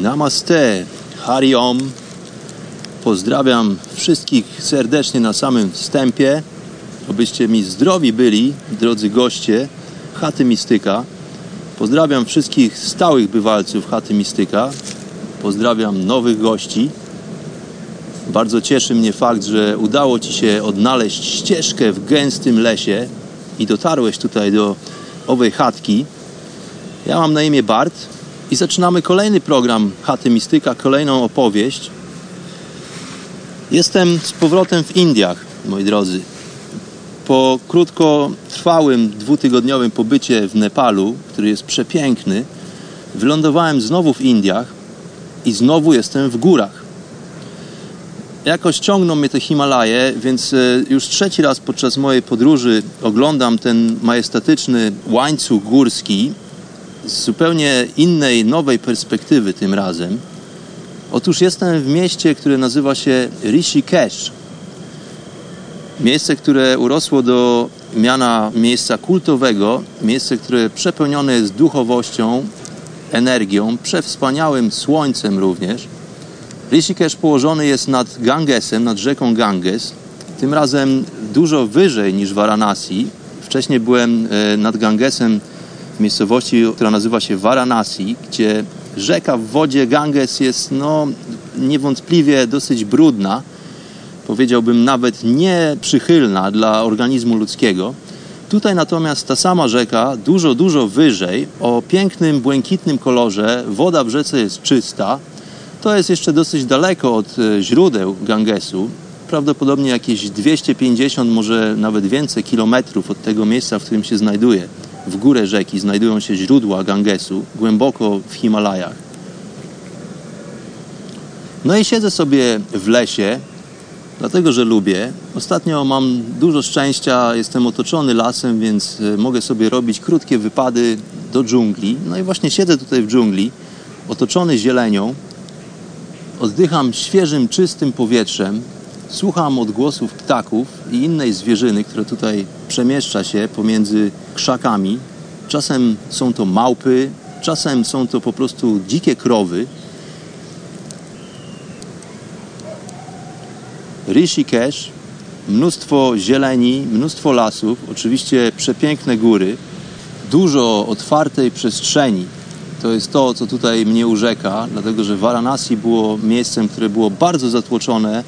Namaste, Hari Om. Pozdrawiam wszystkich serdecznie na samym wstępie. Obyście mi zdrowi byli, drodzy goście Chaty Mistyka. Pozdrawiam wszystkich stałych bywalców Chaty Mistyka. Pozdrawiam nowych gości. Bardzo cieszy mnie fakt, że udało Ci się odnaleźć ścieżkę w gęstym lesie i dotarłeś tutaj do owej chatki. Ja mam na imię Bart i zaczynamy kolejny program Chaty Mistyka, kolejną opowieść. Jestem z powrotem w Indiach, moi drodzy. Po krótkotrwałym, dwutygodniowym pobycie w Nepalu, który jest przepiękny, wylądowałem znowu w Indiach i znowu jestem w górach. Jakoś ciągną mnie te Himalaje, więc e, już trzeci raz podczas mojej podróży oglądam ten majestatyczny łańcuch górski z zupełnie innej, nowej perspektywy tym razem. Otóż jestem w mieście, które nazywa się Rishikesh. Miejsce, które urosło do miana miejsca kultowego, miejsce, które przepełnione jest duchowością, energią, przewspaniałym słońcem również. Rishikesh położony jest nad Gangesem, nad rzeką Ganges, tym razem dużo wyżej niż Varanasi. Wcześniej byłem e, nad Gangesem w miejscowości, która nazywa się Varanasi, gdzie rzeka w wodzie Ganges jest no, niewątpliwie dosyć brudna, powiedziałbym nawet nieprzychylna dla organizmu ludzkiego. Tutaj natomiast ta sama rzeka, dużo, dużo wyżej, o pięknym, błękitnym kolorze, woda w rzece jest czysta. To jest jeszcze dosyć daleko od e, źródeł Gangesu, prawdopodobnie jakieś 250, może nawet więcej kilometrów od tego miejsca, w którym się znajduje w górę rzeki znajdują się źródła Gangesu, głęboko w Himalajach. No i siedzę sobie w lesie, dlatego że lubię. Ostatnio mam dużo szczęścia, jestem otoczony lasem, więc e, mogę sobie robić krótkie wypady do dżungli. No i właśnie siedzę tutaj w dżungli, otoczony zielenią, oddycham świeżym, czystym powietrzem, słucham odgłosów ptaków i innej zwierzyny, która tutaj przemieszcza się pomiędzy krzakami. Czasem są to małpy, czasem są to po prostu dzikie krowy. Rishikesh, mnóstwo zieleni, mnóstwo lasów, oczywiście przepiękne góry, dużo otwartej przestrzeni. To jest to, co tutaj mnie urzeka, dlatego że Varanasi było miejscem, które było bardzo zatłoczone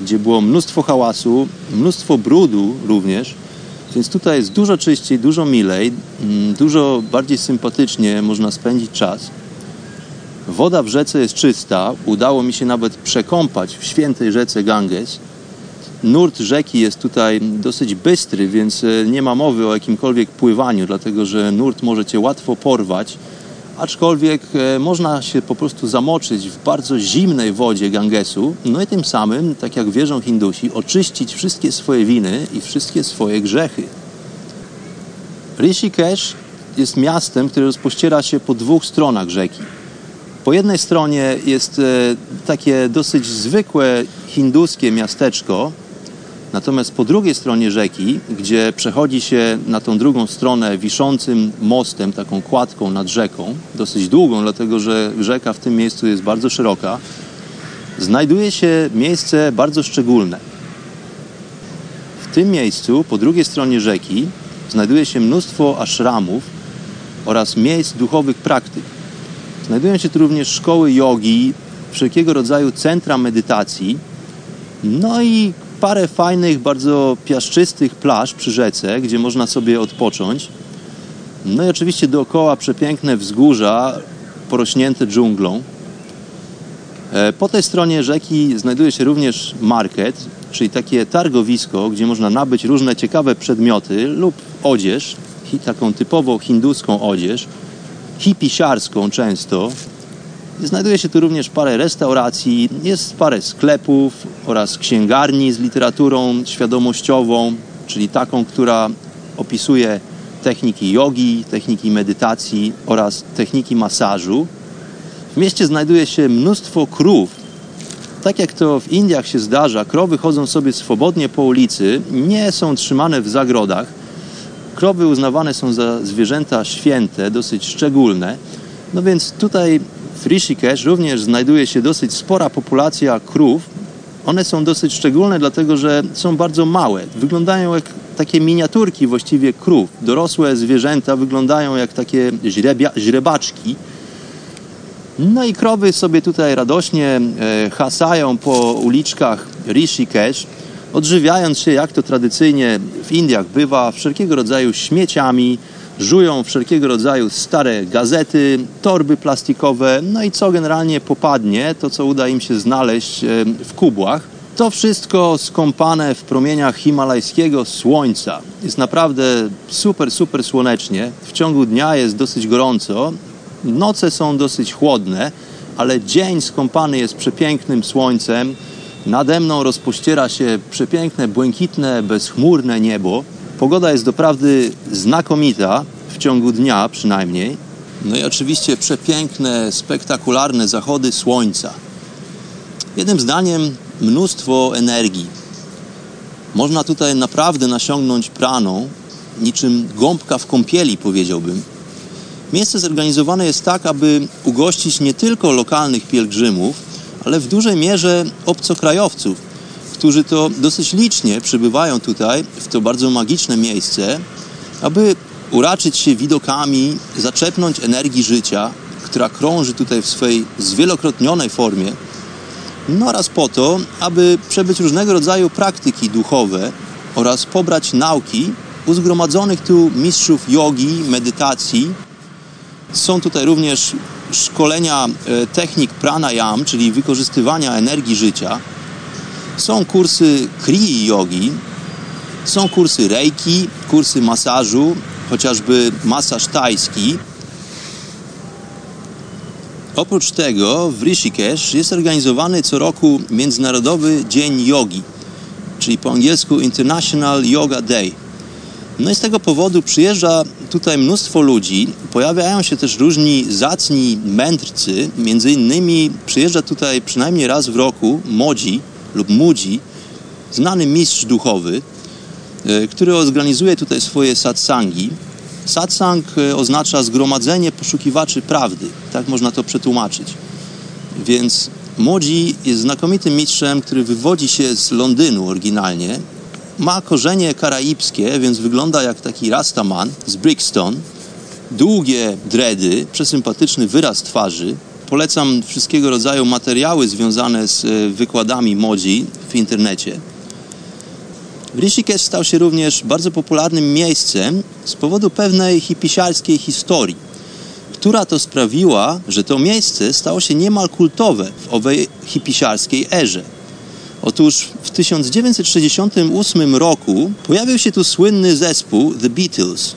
gdzie było mnóstwo hałasu, mnóstwo brudu również. Więc tutaj jest dużo czyściej, dużo milej, mm, dużo bardziej sympatycznie można spędzić czas. Woda w rzece jest czysta. Udało mi się nawet przekąpać w świętej rzece Ganges. Nurt rzeki jest tutaj dosyć bystry, więc e, nie ma mowy o jakimkolwiek pływaniu, dlatego że nurt może cię łatwo porwać aczkolwiek e, można się po prostu zamoczyć w bardzo zimnej wodzie Gangesu, no i tym samym, tak jak wierzą Hindusi, oczyścić wszystkie swoje winy i wszystkie swoje grzechy. Rishikesh jest miastem, które rozpościera się po dwóch stronach rzeki. Po jednej stronie jest e, takie dosyć zwykłe hinduskie miasteczko, Natomiast po drugiej stronie rzeki, gdzie przechodzi się na tą drugą stronę wiszącym mostem, taką kładką nad rzeką, dosyć długą, dlatego że rzeka w tym miejscu jest bardzo szeroka, znajduje się miejsce bardzo szczególne. W tym miejscu, po drugiej stronie rzeki, znajduje się mnóstwo ashramów, oraz miejsc duchowych praktyk. Znajdują się tu również szkoły jogi, wszelkiego rodzaju centra medytacji, no i parę fajnych, bardzo piaszczystych plaż przy rzece, gdzie można sobie odpocząć. No i oczywiście dookoła przepiękne wzgórza porośnięte dżunglą. E, po tej stronie rzeki znajduje się również market, czyli takie targowisko, gdzie można nabyć różne ciekawe przedmioty lub odzież, taką typowo hinduską odzież, hipisiarską często. Znajduje się tu również parę restauracji, jest parę sklepów oraz księgarni z literaturą świadomościową, czyli taką, która opisuje techniki jogi, techniki medytacji oraz techniki masażu. W mieście znajduje się mnóstwo krów. Tak jak to w Indiach się zdarza, krowy chodzą sobie swobodnie po ulicy, nie są trzymane w zagrodach. Krowy uznawane są za zwierzęta święte, dosyć szczególne. No więc tutaj w Rishikesh również znajduje się dosyć spora populacja krów. One są dosyć szczególne, dlatego że są bardzo małe. Wyglądają jak takie miniaturki właściwie krów. Dorosłe zwierzęta wyglądają jak takie źrebia, źrebaczki. No i krowy sobie tutaj radośnie e, hasają po uliczkach Rishikesh, odżywiając się, jak to tradycyjnie w Indiach bywa, wszelkiego rodzaju śmieciami, żują wszelkiego rodzaju stare gazety, torby plastikowe, no i co generalnie popadnie, to co uda im się znaleźć e, w kubłach. To wszystko skąpane w promieniach himalajskiego słońca. Jest naprawdę super, super słonecznie. W ciągu dnia jest dosyć gorąco, noce są dosyć chłodne, ale dzień skąpany jest przepięknym słońcem. Nade mną rozpościera się przepiękne, błękitne, bezchmurne niebo. Pogoda jest doprawdy znakomita, w ciągu dnia przynajmniej. No i oczywiście przepiękne, spektakularne zachody słońca. Jednym zdaniem mnóstwo energii. Można tutaj naprawdę nasiągnąć praną, niczym gąbka w kąpieli, powiedziałbym. Miejsce zorganizowane jest tak, aby ugościć nie tylko lokalnych pielgrzymów, ale w dużej mierze obcokrajowców, którzy to dosyć licznie przybywają tutaj, w to bardzo magiczne miejsce, aby uraczyć się widokami, zaczepnąć energii życia, która krąży tutaj w swej zwielokrotnionej formie, no oraz po to, aby przebyć różnego rodzaju praktyki duchowe oraz pobrać nauki u zgromadzonych tu mistrzów jogi, medytacji. Są tutaj również szkolenia e, technik pranayam, czyli wykorzystywania energii życia. Są kursy kriyi yogi, są kursy reiki, kursy masażu, chociażby masaż tajski, Oprócz tego w Rishikesh jest organizowany co roku Międzynarodowy Dzień Jogi, czyli po angielsku International Yoga Day. No i z tego powodu przyjeżdża tutaj mnóstwo ludzi, pojawiają się też różni zacni mędrcy, między innymi przyjeżdża tutaj przynajmniej raz w roku Modzi lub Mudzi, znany mistrz duchowy, e, który organizuje tutaj swoje satsangi, Satsang e, oznacza zgromadzenie poszukiwaczy prawdy. Tak można to przetłumaczyć. Więc Modi jest znakomitym mistrzem, który wywodzi się z Londynu oryginalnie. Ma korzenie karaibskie, więc wygląda jak taki rastaman z Brixton. Długie dredy, przesympatyczny wyraz twarzy. Polecam wszystkiego rodzaju materiały związane z e, wykładami Modi w internecie. Rishikesh stał się również bardzo popularnym miejscem z powodu pewnej hipisiarskiej historii, która to sprawiła, że to miejsce stało się niemal kultowe w owej hipisiarskiej erze. Otóż w 1968 roku pojawił się tu słynny zespół The Beatles.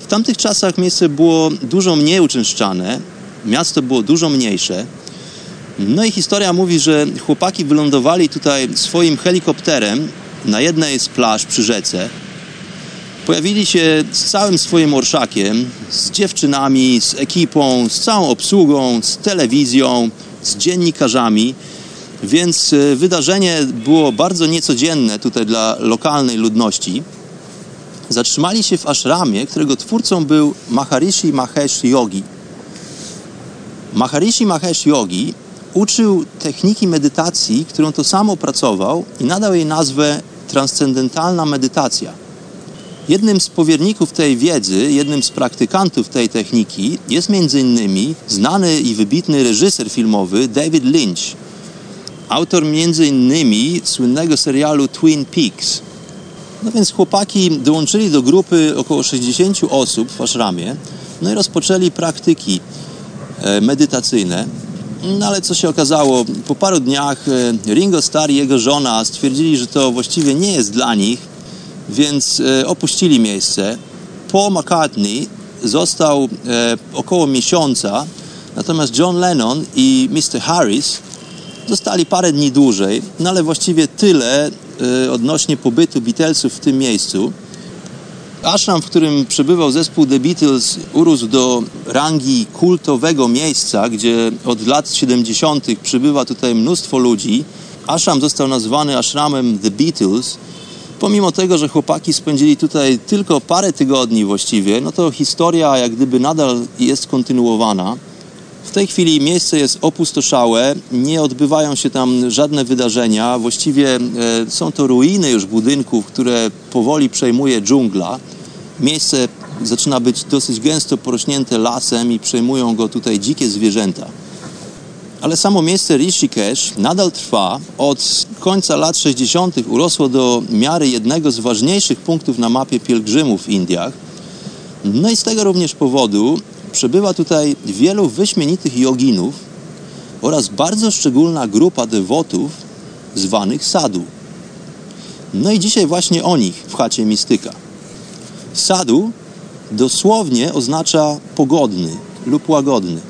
W tamtych czasach miejsce było dużo mniej uczęszczane, miasto było dużo mniejsze. No i historia mówi, że chłopaki wylądowali tutaj swoim helikopterem na jednej z plaż przy rzece pojawili się z całym swoim orszakiem, z dziewczynami, z ekipą, z całą obsługą, z telewizją, z dziennikarzami. Więc e, wydarzenie było bardzo niecodzienne tutaj dla lokalnej ludności. Zatrzymali się w ashramie, którego twórcą był Maharishi Mahesh Yogi. Maharishi Mahesh Yogi uczył techniki medytacji, którą to sam opracował i nadał jej nazwę transcendentalna medytacja. Jednym z powierników tej wiedzy, jednym z praktykantów tej techniki jest m.in. znany i wybitny reżyser filmowy David Lynch, autor m.in. słynnego serialu Twin Peaks. No więc chłopaki dołączyli do grupy około 60 osób w Ashramie, no i rozpoczęli praktyki medytacyjne. No ale co się okazało, po paru dniach e, Ringo Starr i jego żona stwierdzili, że to właściwie nie jest dla nich, więc e, opuścili miejsce. Paul McCartney został około miesiąca, natomiast John Lennon i Mr. Harris zostali parę dni dłużej, no ale właściwie tyle odnośnie pobytu Beatlesów w tym miejscu. Ashram, w którym przebywał zespół The Beatles, urósł do rangi kultowego miejsca, gdzie od lat 70. przybywa tutaj mnóstwo ludzi. Ashram został nazwany ashramem The Beatles. Pomimo tego, że chłopaki spędzili tutaj tylko parę tygodni właściwie, no to historia jak gdyby nadal jest kontynuowana. W tej chwili miejsce jest opustoszałe, nie odbywają się tam żadne wydarzenia. Właściwie e, są to ruiny już budynków, które powoli przejmuje dżungla. Miejsce zaczyna być dosyć gęsto porośnięte lasem i przejmują go tutaj dzikie zwierzęta. Ale samo miejsce Rishikesh nadal trwa. Od końca lat 60. urosło do miary jednego z ważniejszych punktów na mapie pielgrzymów w Indiach. No i z tego również powodu przebywa tutaj wielu wyśmienitych joginów oraz bardzo szczególna grupa dewotów zwanych sadu. No i dzisiaj właśnie o nich w chacie Mistyka. Sadu dosłownie oznacza pogodny lub łagodny.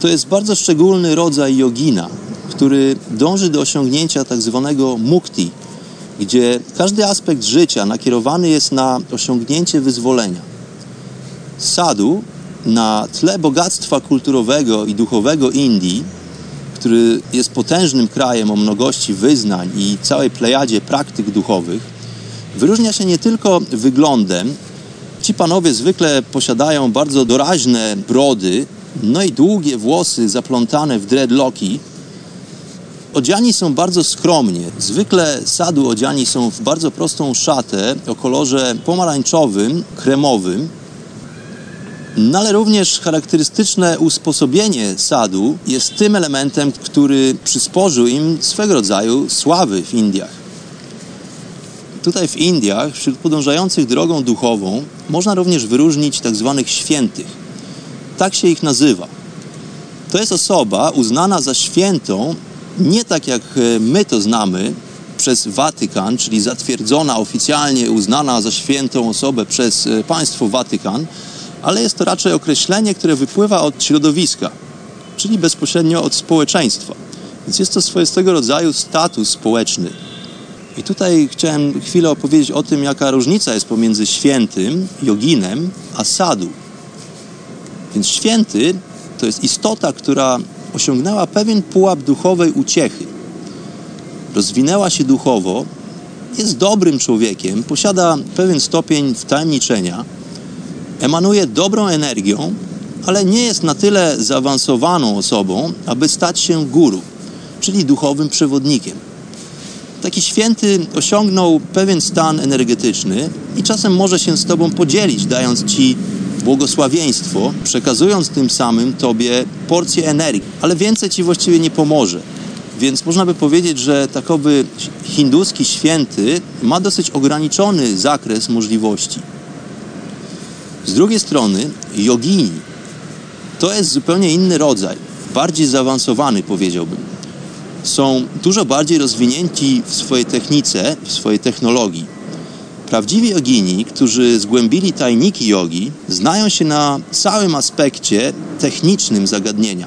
To jest bardzo szczególny rodzaj jogina, który dąży do osiągnięcia tak zwanego mukti, gdzie każdy aspekt życia nakierowany jest na osiągnięcie wyzwolenia. Sadu na tle bogactwa kulturowego i duchowego Indii, który jest potężnym krajem o mnogości wyznań i całej plejadzie praktyk duchowych, wyróżnia się nie tylko wyglądem. Ci panowie zwykle posiadają bardzo doraźne brody, no i długie włosy zaplątane w dreadlocki. Odziani są bardzo skromnie. Zwykle sadu odziani są w bardzo prostą szatę o kolorze pomarańczowym, kremowym, no ale również charakterystyczne usposobienie sadu jest tym elementem, który przysporzył im swego rodzaju sławy w Indiach. Tutaj w Indiach, wśród podążających drogą duchową, można również wyróżnić tak zwanych świętych. Tak się ich nazywa. To jest osoba uznana za świętą, nie tak jak e, my to znamy, przez Watykan, czyli zatwierdzona, oficjalnie uznana za świętą osobę przez e, państwo Watykan, ale jest to raczej określenie, które wypływa od środowiska, czyli bezpośrednio od społeczeństwa. Więc jest to swoistego rodzaju status społeczny. I tutaj chciałem chwilę opowiedzieć o tym, jaka różnica jest pomiędzy świętym, joginem, a sadu. Więc święty to jest istota, która osiągnęła pewien pułap duchowej uciechy. Rozwinęła się duchowo, jest dobrym człowiekiem, posiada pewien stopień wtajemniczenia, emanuje dobrą energią, ale nie jest na tyle zaawansowaną osobą, aby stać się guru, czyli duchowym przewodnikiem. Taki święty osiągnął pewien stan energetyczny i czasem może się z Tobą podzielić, dając Ci błogosławieństwo, przekazując tym samym Tobie porcję energii, ale więcej Ci właściwie nie pomoże. Więc można by powiedzieć, że takowy hinduski święty ma dosyć ograniczony zakres możliwości. Z drugiej strony jogini to jest zupełnie inny rodzaj, bardziej zaawansowany powiedziałbym. Są dużo bardziej rozwinięci w swojej technice, w swojej technologii. Prawdziwi jogini, którzy zgłębili tajniki jogi, znają się na całym aspekcie technicznym zagadnienia.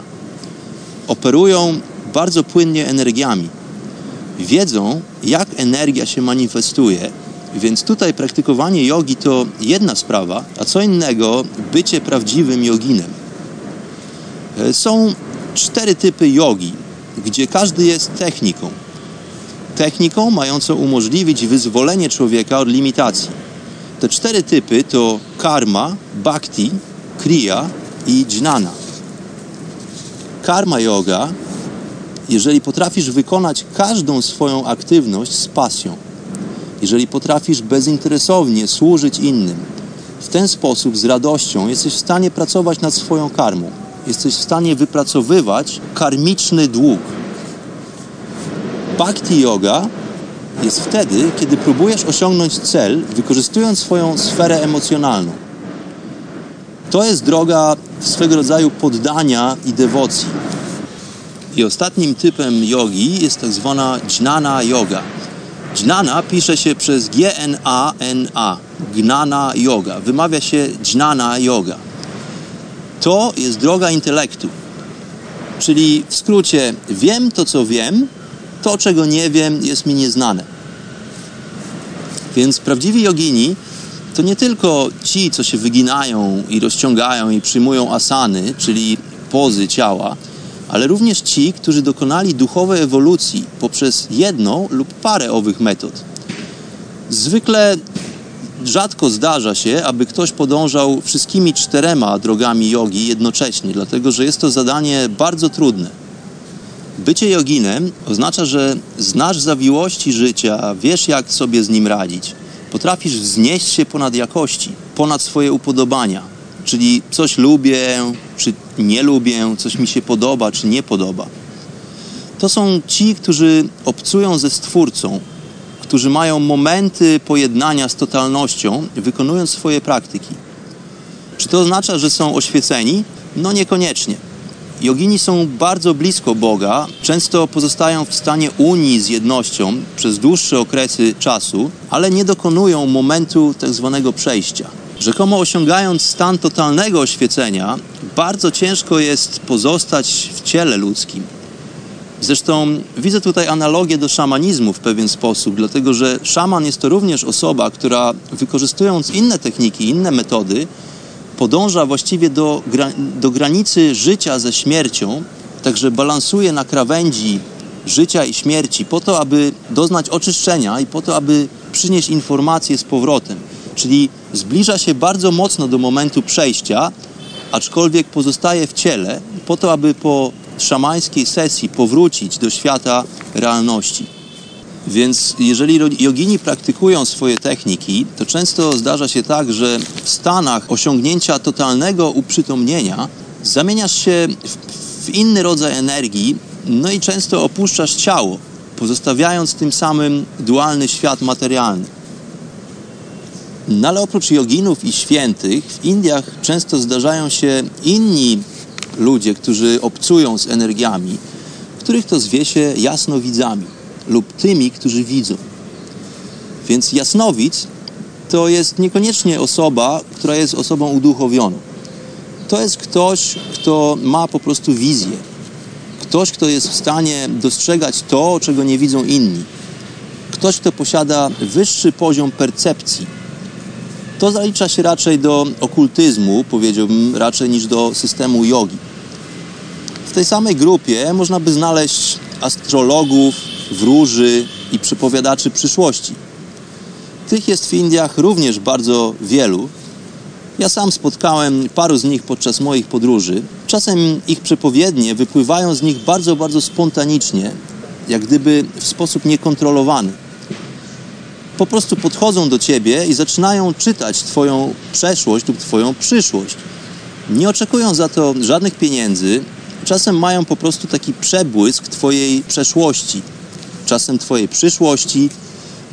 Operują bardzo płynnie energiami. Wiedzą, jak energia się manifestuje więc tutaj praktykowanie jogi to jedna sprawa, a co innego bycie prawdziwym joginem. E, są cztery typy jogi, gdzie każdy jest techniką. Techniką mającą umożliwić wyzwolenie człowieka od limitacji. Te cztery typy to karma, bhakti, kriya i jnana. Karma yoga, jeżeli potrafisz wykonać każdą swoją aktywność z pasją, jeżeli potrafisz bezinteresownie służyć innym, w ten sposób z radością jesteś w stanie pracować nad swoją karmą. Jesteś w stanie wypracowywać karmiczny dług. Bhakti yoga jest wtedy, kiedy próbujesz osiągnąć cel, wykorzystując swoją sferę emocjonalną. To jest droga swego rodzaju poddania i dewocji. I ostatnim typem jogi jest tak zwana jnana yoga. Jnana pisze się przez G-N-A-N-A. Gnana yoga. Wymawia się jnana yoga. To jest droga intelektu. Czyli w skrócie, wiem to, co wiem, to, czego nie wiem, jest mi nieznane. Więc prawdziwi jogini to nie tylko ci, co się wyginają i rozciągają i przyjmują asany, czyli pozy ciała, ale również ci, którzy dokonali duchowej ewolucji poprzez jedną lub parę owych metod. Zwykle rzadko zdarza się, aby ktoś podążał wszystkimi czterema drogami jogi jednocześnie, dlatego że jest to zadanie bardzo trudne. Bycie joginem oznacza, że znasz zawiłości życia, wiesz jak sobie z nim radzić. Potrafisz wznieść się ponad jakości, ponad swoje upodobania. Czyli coś lubię, czy nie lubię, coś mi się podoba, czy nie podoba. To są ci, którzy obcują ze Stwórcą, którzy mają momenty pojednania z totalnością, wykonując swoje praktyki. Czy to oznacza, że są oświeceni? No niekoniecznie. Jogini są bardzo blisko Boga, często pozostają w stanie unii z jednością przez dłuższe okresy czasu, ale nie dokonują momentu tak zwanego przejścia. Rzekomo osiągając stan totalnego oświecenia, bardzo ciężko jest pozostać w ciele ludzkim. Zresztą widzę tutaj analogię do szamanizmu w pewien sposób, dlatego że szaman jest to również osoba, która wykorzystując inne techniki, inne metody, podąża właściwie do, do granicy życia ze śmiercią, także balansuje na krawędzi życia i śmierci po to, aby doznać oczyszczenia i po to, aby przynieść informacje z powrotem. Czyli zbliża się bardzo mocno do momentu przejścia, aczkolwiek pozostaje w ciele po to, aby po szamańskiej sesji powrócić do świata realności. Więc jeżeli jogini praktykują swoje techniki, to często zdarza się tak, że w stanach osiągnięcia totalnego uprzytomnienia zamieniasz się w, w inny rodzaj energii, no i często opuszczasz ciało, pozostawiając tym samym dualny świat materialny. No ale oprócz joginów i świętych, w Indiach często zdarzają się inni ludzie, którzy obcują z energiami, których to zwie się jasnowidzami lub tymi, którzy widzą. Więc jasnowic to jest niekoniecznie osoba, która jest osobą uduchowioną. To jest ktoś, kto ma po prostu wizję. Ktoś, kto jest w stanie dostrzegać to, czego nie widzą inni. Ktoś, kto posiada wyższy poziom percepcji. To zalicza się raczej do okultyzmu, powiedziałbym, raczej niż do systemu jogi. W tej samej grupie można by znaleźć astrologów, wróży i przepowiadaczy przyszłości. Tych jest w Indiach również bardzo wielu. Ja sam spotkałem paru z nich podczas moich podróży. Czasem ich przepowiednie wypływają z nich bardzo, bardzo spontanicznie, jak gdyby w sposób niekontrolowany. Po prostu podchodzą do ciebie i zaczynają czytać Twoją przeszłość lub Twoją przyszłość. Nie oczekują za to żadnych pieniędzy, czasem mają po prostu taki przebłysk Twojej przeszłości czasem Twojej przyszłości,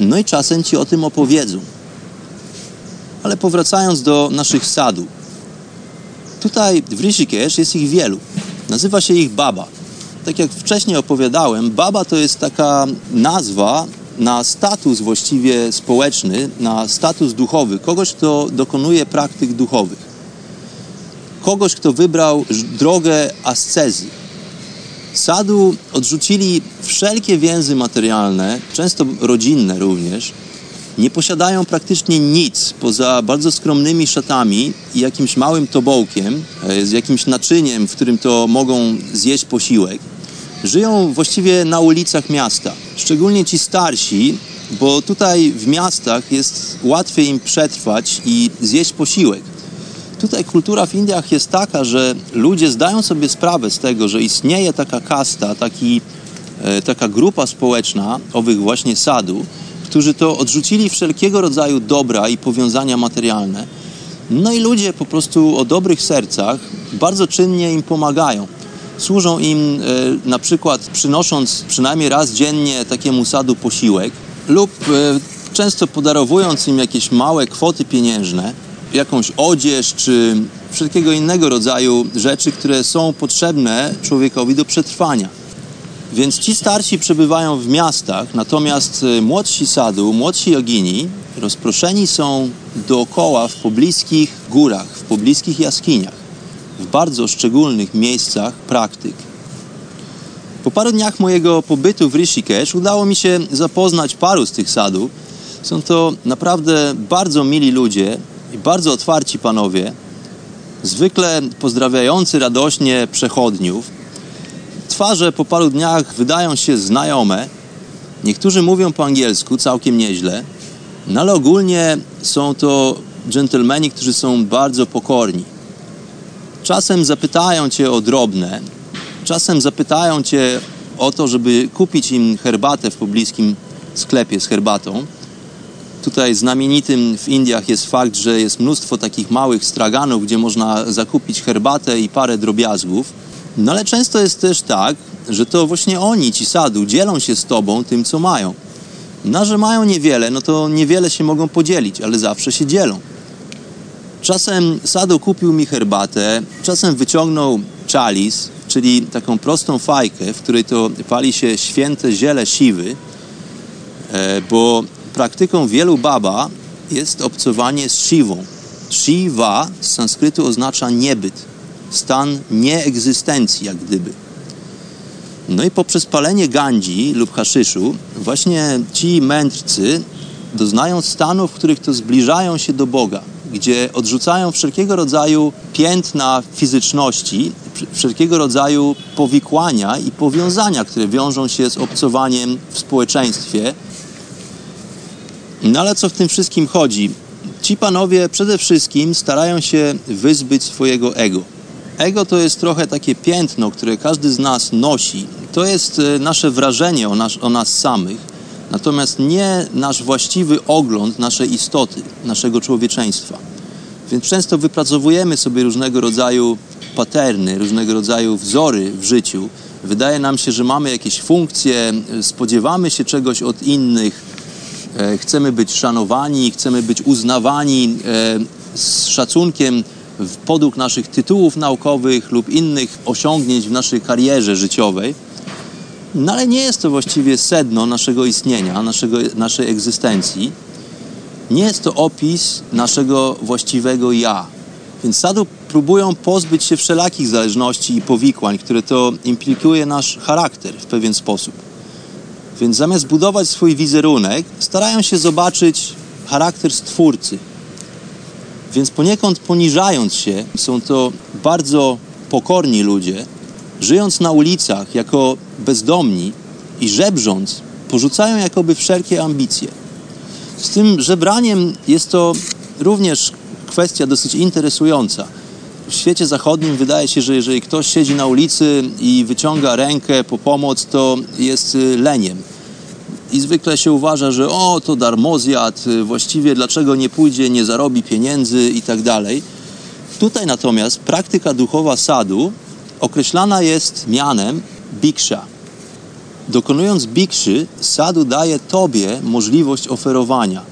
no i czasem Ci o tym opowiedzą. Ale powracając do naszych sadów. Tutaj w Rishikesh jest ich wielu. Nazywa się ich Baba. Tak jak wcześniej opowiadałem, Baba to jest taka nazwa na status właściwie społeczny, na status duchowy, kogoś, kto dokonuje praktyk duchowych. Kogoś, kto wybrał drogę ascezy, Sadu odrzucili wszelkie więzy materialne, często rodzinne również. Nie posiadają praktycznie nic poza bardzo skromnymi szatami i jakimś małym tobołkiem, e, z jakimś naczyniem, w którym to mogą zjeść posiłek. Żyją właściwie na ulicach miasta, szczególnie ci starsi, bo tutaj w miastach jest łatwiej im przetrwać i zjeść posiłek. Tutaj kultura w Indiach jest taka, że ludzie zdają sobie sprawę z tego, że istnieje taka kasta, taki, e, taka grupa społeczna owych właśnie sadu, którzy to odrzucili wszelkiego rodzaju dobra i powiązania materialne. No i ludzie po prostu o dobrych sercach bardzo czynnie im pomagają. Służą im e, na przykład przynosząc przynajmniej raz dziennie takiemu sadu posiłek lub e, często podarowując im jakieś małe kwoty pieniężne, jakąś odzież czy wszelkiego innego rodzaju rzeczy, które są potrzebne człowiekowi do przetrwania. Więc ci starsi przebywają w miastach, natomiast e, młodsi sadu, młodsi jogini rozproszeni są dookoła w pobliskich górach, w pobliskich jaskiniach, w bardzo szczególnych miejscach praktyk. Po paru dniach mojego pobytu w Rishikesh udało mi się zapoznać paru z tych sadów. Są to naprawdę bardzo mili ludzie i bardzo otwarci panowie, zwykle pozdrawiający radośnie przechodniów. Twarze po paru dniach wydają się znajome. Niektórzy mówią po angielsku całkiem nieźle, no ale ogólnie są to dżentelmeni, którzy są bardzo pokorni. Czasem zapytają cię o drobne, czasem zapytają cię o to, żeby kupić im herbatę w pobliskim sklepie z herbatą. Tutaj znamienitym w Indiach jest fakt, że jest mnóstwo takich małych straganów, gdzie można zakupić herbatę i parę drobiazgów. No ale często jest też tak, że to właśnie oni, ci sadu, dzielą się z tobą tym, co mają. No, że mają niewiele, no to niewiele się mogą podzielić, ale zawsze się dzielą. Czasem Sadu kupił mi herbatę, czasem wyciągnął czalis, czyli taką prostą fajkę, w której to pali się święte ziele siwy, e, bo praktyką wielu baba jest obcowanie z siwą. Shiva z sanskrytu oznacza niebyt, stan nieegzystencji jak gdyby. No i poprzez palenie gandzi lub haszyszu właśnie ci mędrcy doznają stanów, w których to zbliżają się do Boga, gdzie odrzucają wszelkiego rodzaju piętna fizyczności, wszelkiego rodzaju powikłania i powiązania, które wiążą się z obcowaniem w społeczeństwie. No ale co w tym wszystkim chodzi? Ci panowie przede wszystkim starają się wyzbyć swojego ego. Ego to jest trochę takie piętno, które każdy z nas nosi. To jest e, nasze wrażenie o nas, o nas samych, natomiast nie nasz właściwy ogląd naszej istoty, naszego człowieczeństwa. Więc często wypracowujemy sobie różnego rodzaju paterny, różnego rodzaju wzory w życiu. Wydaje nam się, że mamy jakieś funkcje, spodziewamy się czegoś od innych, e, chcemy być szanowani, chcemy być uznawani e, z szacunkiem podług naszych tytułów naukowych lub innych osiągnięć w naszej karierze życiowej. No ale nie jest to właściwie sedno naszego istnienia, naszego, naszej egzystencji. Nie jest to opis naszego właściwego ja. Więc sadu próbują pozbyć się wszelakich zależności i powikłań, które to implikuje nasz charakter w pewien sposób. Więc zamiast budować swój wizerunek, starają się zobaczyć charakter stwórcy, więc poniekąd poniżając się, są to bardzo pokorni ludzie, żyjąc na ulicach jako bezdomni i żebrząc, porzucają jakoby wszelkie ambicje. Z tym żebraniem jest to również kwestia dosyć interesująca. W świecie zachodnim wydaje się, że jeżeli ktoś siedzi na ulicy i wyciąga rękę po pomoc, to jest leniem i zwykle się uważa, że o, to darmozjad, y, właściwie dlaczego nie pójdzie, nie zarobi pieniędzy i tak dalej. Tutaj natomiast praktyka duchowa sadu określana jest mianem biksza. Dokonując bikszy, sadu daje Tobie możliwość oferowania.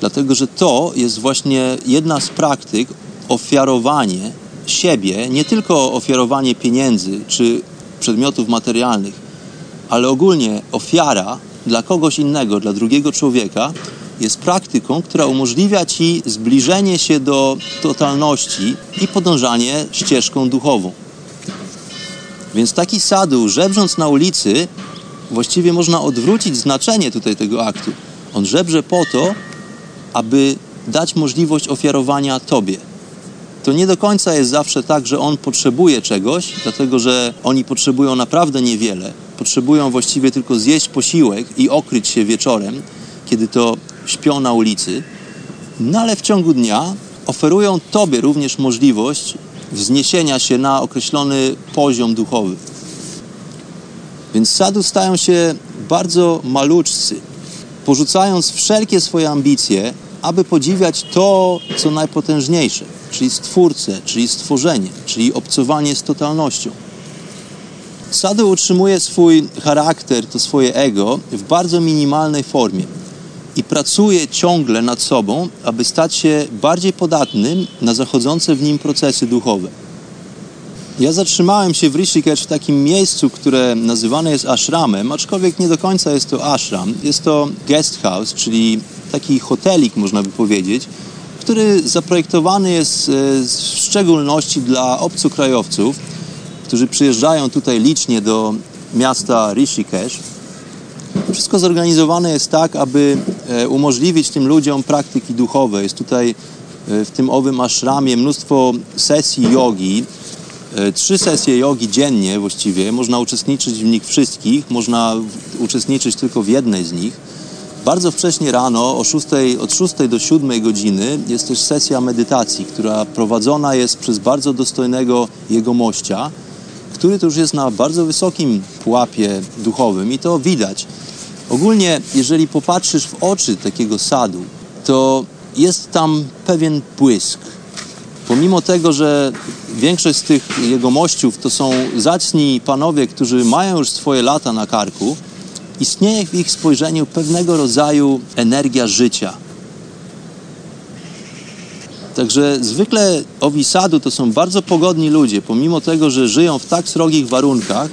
Dlatego, że to jest właśnie jedna z praktyk ofiarowanie siebie, nie tylko ofiarowanie pieniędzy czy przedmiotów materialnych, ale ogólnie ofiara dla kogoś innego, dla drugiego człowieka, jest praktyką, która umożliwia ci zbliżenie się do totalności i podążanie ścieżką duchową. Więc taki sadu, żebrząc na ulicy, właściwie można odwrócić znaczenie tutaj tego aktu. On żebrze po to, aby dać możliwość ofiarowania Tobie. To nie do końca jest zawsze tak, że on potrzebuje czegoś, dlatego że oni potrzebują naprawdę niewiele, potrzebują właściwie tylko zjeść posiłek i okryć się wieczorem, kiedy to śpią na ulicy, no ale w ciągu dnia oferują Tobie również możliwość wzniesienia się na określony poziom duchowy. Więc sadu stają się bardzo maluczcy. porzucając wszelkie swoje ambicje, aby podziwiać to, co najpotężniejsze, czyli Stwórcę, czyli stworzenie, czyli obcowanie z totalnością. Sadu utrzymuje swój charakter, to swoje ego w bardzo minimalnej formie i pracuje ciągle nad sobą, aby stać się bardziej podatnym na zachodzące w nim procesy duchowe. Ja zatrzymałem się w Rishikesh w takim miejscu, które nazywane jest ashramem, aczkolwiek nie do końca jest to ashram. Jest to guest house, czyli taki hotelik, można by powiedzieć, który zaprojektowany jest e, w szczególności dla obcokrajowców, którzy przyjeżdżają tutaj licznie do miasta Rishikesh. Wszystko zorganizowane jest tak, aby e, umożliwić tym ludziom praktyki duchowe. Jest tutaj e, w tym owym ashramie mnóstwo sesji jogi, trzy sesje jogi dziennie właściwie. Można uczestniczyć w nich wszystkich, można uczestniczyć tylko w jednej z nich. Bardzo wcześnie rano, o 6, od 6 do 7 godziny, jest też sesja medytacji, która prowadzona jest przez bardzo dostojnego jegomościa, który to już jest na bardzo wysokim pułapie duchowym i to widać. Ogólnie, jeżeli popatrzysz w oczy takiego sadu, to jest tam pewien błysk. Pomimo tego, że większość z tych jegomościów to są zacni panowie, którzy mają już swoje lata na karku, istnieje w ich spojrzeniu pewnego rodzaju energia życia. Także zwykle owi sadu to są bardzo pogodni ludzie, pomimo tego, że żyją w tak srogich warunkach,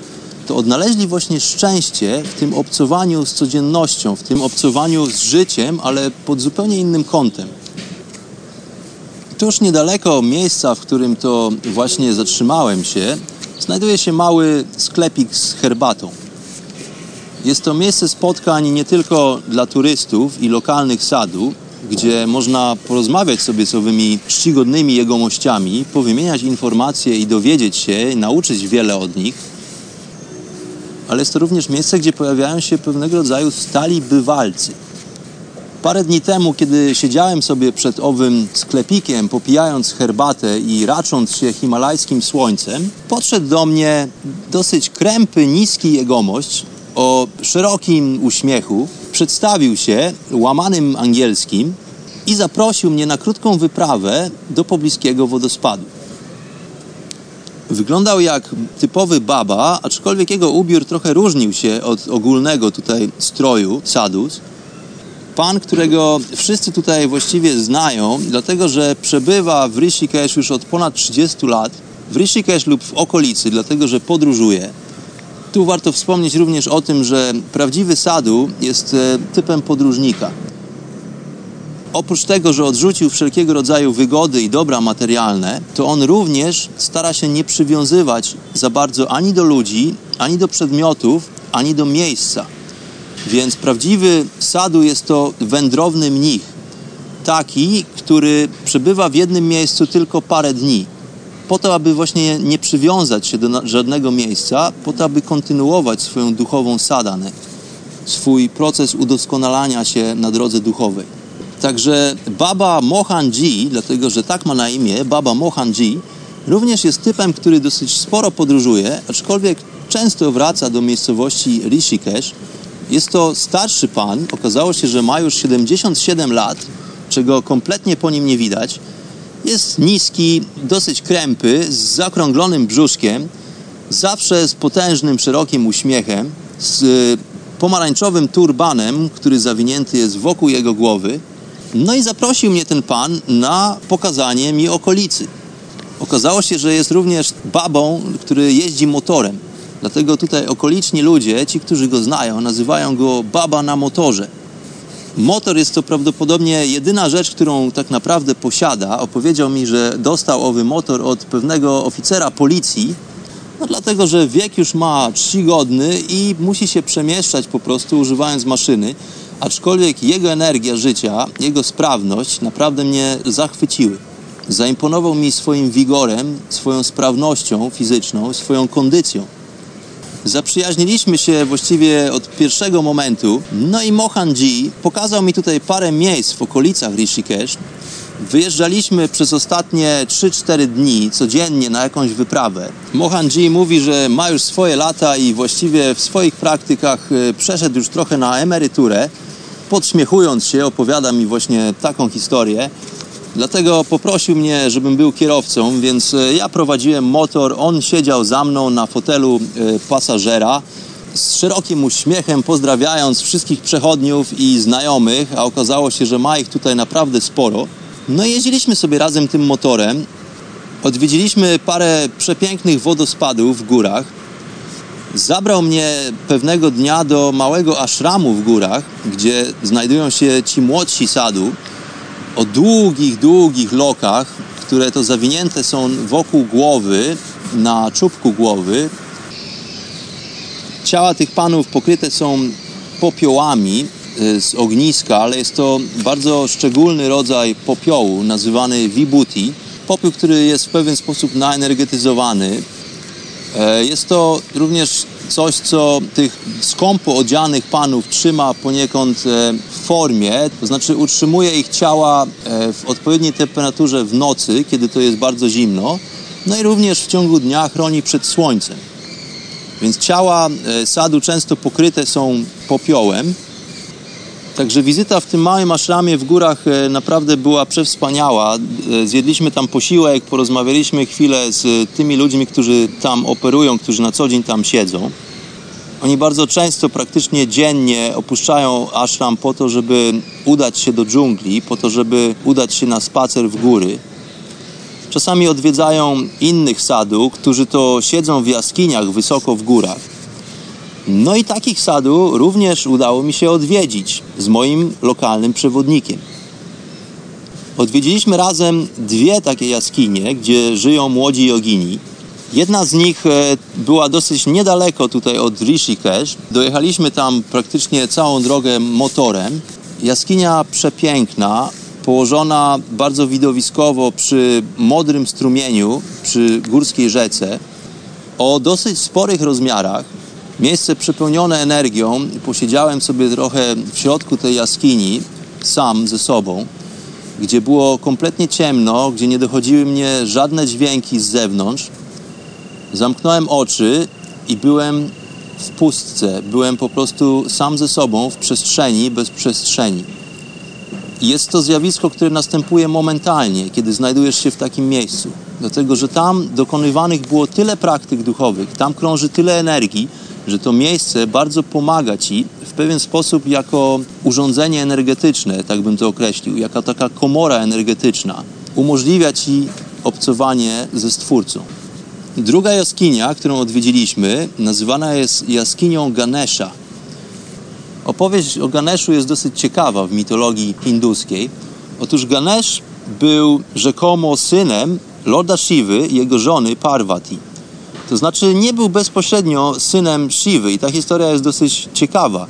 to odnaleźli właśnie szczęście w tym obcowaniu z codziennością, w tym obcowaniu z życiem, ale pod zupełnie innym kątem. Tuż niedaleko miejsca, w którym to właśnie zatrzymałem się, znajduje się mały sklepik z herbatą. Jest to miejsce spotkań nie tylko dla turystów i lokalnych sadu, gdzie można porozmawiać sobie z owymi czcigodnymi jegomościami, powymieniać informacje i dowiedzieć się, nauczyć wiele od nich, ale jest to również miejsce, gdzie pojawiają się pewnego rodzaju stali bywalcy. Parę dni temu, kiedy siedziałem sobie przed owym sklepikiem, popijając herbatę i racząc się himalajskim słońcem, podszedł do mnie dosyć krępy, niski jegomość, o szerokim uśmiechu, przedstawił się łamanym angielskim i zaprosił mnie na krótką wyprawę do pobliskiego wodospadu. Wyglądał jak typowy baba, aczkolwiek jego ubiór trochę różnił się od ogólnego tutaj stroju sadus. Pan, którego wszyscy tutaj właściwie znają, dlatego że przebywa w Rishikesh już od ponad 30 lat, w Rishikesh lub w okolicy, dlatego że podróżuje. Tu warto wspomnieć również o tym, że prawdziwy sadu jest e, typem podróżnika. Oprócz tego, że odrzucił wszelkiego rodzaju wygody i dobra materialne, to on również stara się nie przywiązywać za bardzo ani do ludzi, ani do przedmiotów, ani do miejsca. Więc prawdziwy sadu jest to wędrowny mnich, taki, który przebywa w jednym miejscu tylko parę dni po to, aby właśnie nie przywiązać się do żadnego miejsca, po to, aby kontynuować swoją duchową sadanę, swój proces udoskonalania się na drodze duchowej. Także Baba Mohanji, dlatego że tak ma na imię, Baba Mohanji, również jest typem, który dosyć sporo podróżuje, aczkolwiek często wraca do miejscowości Rishikesh. Jest to starszy pan, okazało się, że ma już 77 lat, czego kompletnie po nim nie widać. Jest niski, dosyć krępy, z zakrąglonym brzuszkiem, zawsze z potężnym, szerokim uśmiechem, z pomarańczowym turbanem, który zawinięty jest wokół jego głowy. No i zaprosił mnie ten pan na pokazanie mi okolicy. Okazało się, że jest również babą, który jeździ motorem. Dlatego tutaj okoliczni ludzie, ci, którzy go znają, nazywają go baba na motorze. Motor jest to prawdopodobnie jedyna rzecz, którą tak naprawdę posiada. Opowiedział mi, że dostał owy motor od pewnego oficera policji, no dlatego, że wiek już ma czcigodny i musi się przemieszczać po prostu używając maszyny. Aczkolwiek jego energia życia, jego sprawność naprawdę mnie zachwyciły. Zaimponował mi swoim wigorem, swoją sprawnością fizyczną, swoją kondycją. Zaprzyjaźniliśmy się właściwie od pierwszego momentu. No i Mohanji pokazał mi tutaj parę miejsc w okolicach Rishikesh. Wyjeżdżaliśmy przez ostatnie 3-4 dni codziennie na jakąś wyprawę. Mohanji mówi, że ma już swoje lata i właściwie w swoich praktykach e, przeszedł już trochę na emeryturę. Podśmiechując się, opowiada mi właśnie taką historię. Dlatego poprosił mnie, żebym był kierowcą, więc e, ja prowadziłem motor, on siedział za mną na fotelu e, pasażera z szerokim uśmiechem pozdrawiając wszystkich przechodniów i znajomych, a okazało się, że ma ich tutaj naprawdę sporo. No jeździliśmy sobie razem tym motorem. Odwiedziliśmy parę przepięknych wodospadów w górach. Zabrał mnie pewnego dnia do małego ashramu w górach, gdzie znajdują się ci młodsi sadu o długich, długich lokach, które to zawinięte są wokół głowy, na czubku głowy. Ciała tych panów pokryte są popiołami y, z ogniska, ale jest to bardzo szczególny rodzaj popiołu nazywany vibuti. Popiół, który jest w pewien sposób naenergetyzowany. E, jest to również coś, co tych skąpo odzianych panów trzyma poniekąd e, w formie, to znaczy utrzymuje ich ciała e, w odpowiedniej temperaturze w nocy, kiedy to jest bardzo zimno, no i również w ciągu dnia chroni przed słońcem. Więc ciała sadu często pokryte są popiołem. Także wizyta w tym małym aszramie w górach naprawdę była przewspaniała. Zjedliśmy tam posiłek, porozmawialiśmy chwilę z tymi ludźmi, którzy tam operują, którzy na co dzień tam siedzą. Oni bardzo często, praktycznie dziennie opuszczają ashram po to, żeby udać się do dżungli, po to, żeby udać się na spacer w góry. Czasami odwiedzają innych sadu, którzy to siedzą w jaskiniach wysoko w górach. No i takich sadu również udało mi się odwiedzić z moim lokalnym przewodnikiem. Odwiedziliśmy razem dwie takie jaskinie, gdzie żyją młodzi jogini. Jedna z nich e, była dosyć niedaleko tutaj od Rishikesh. Dojechaliśmy tam praktycznie całą drogę motorem. Jaskinia przepiękna, położona bardzo widowiskowo przy modrym strumieniu, przy górskiej rzece, o dosyć sporych rozmiarach. Miejsce przepełnione energią. Posiedziałem sobie trochę w środku tej jaskini, sam ze sobą, gdzie było kompletnie ciemno, gdzie nie dochodziły mnie żadne dźwięki z zewnątrz. Zamknąłem oczy i byłem w pustce. Byłem po prostu sam ze sobą w przestrzeni bez przestrzeni. Jest to zjawisko, które następuje momentalnie, kiedy znajdujesz się w takim miejscu. Dlatego, że tam dokonywanych było tyle praktyk duchowych, tam krąży tyle energii, że to miejsce bardzo pomaga ci w pewien sposób jako urządzenie energetyczne, tak bym to określił, jako taka komora energetyczna. Umożliwia ci obcowanie ze Stwórcą. Druga jaskinia, którą odwiedziliśmy, nazywana jest jaskinią Ganesha. Opowieść o Ganeszu jest dosyć ciekawa w mitologii hinduskiej. Otóż Ganesh był rzekomo synem Lorda Shivy i jego żony Parvati. To znaczy nie był bezpośrednio synem Shivy i ta historia jest dosyć ciekawa.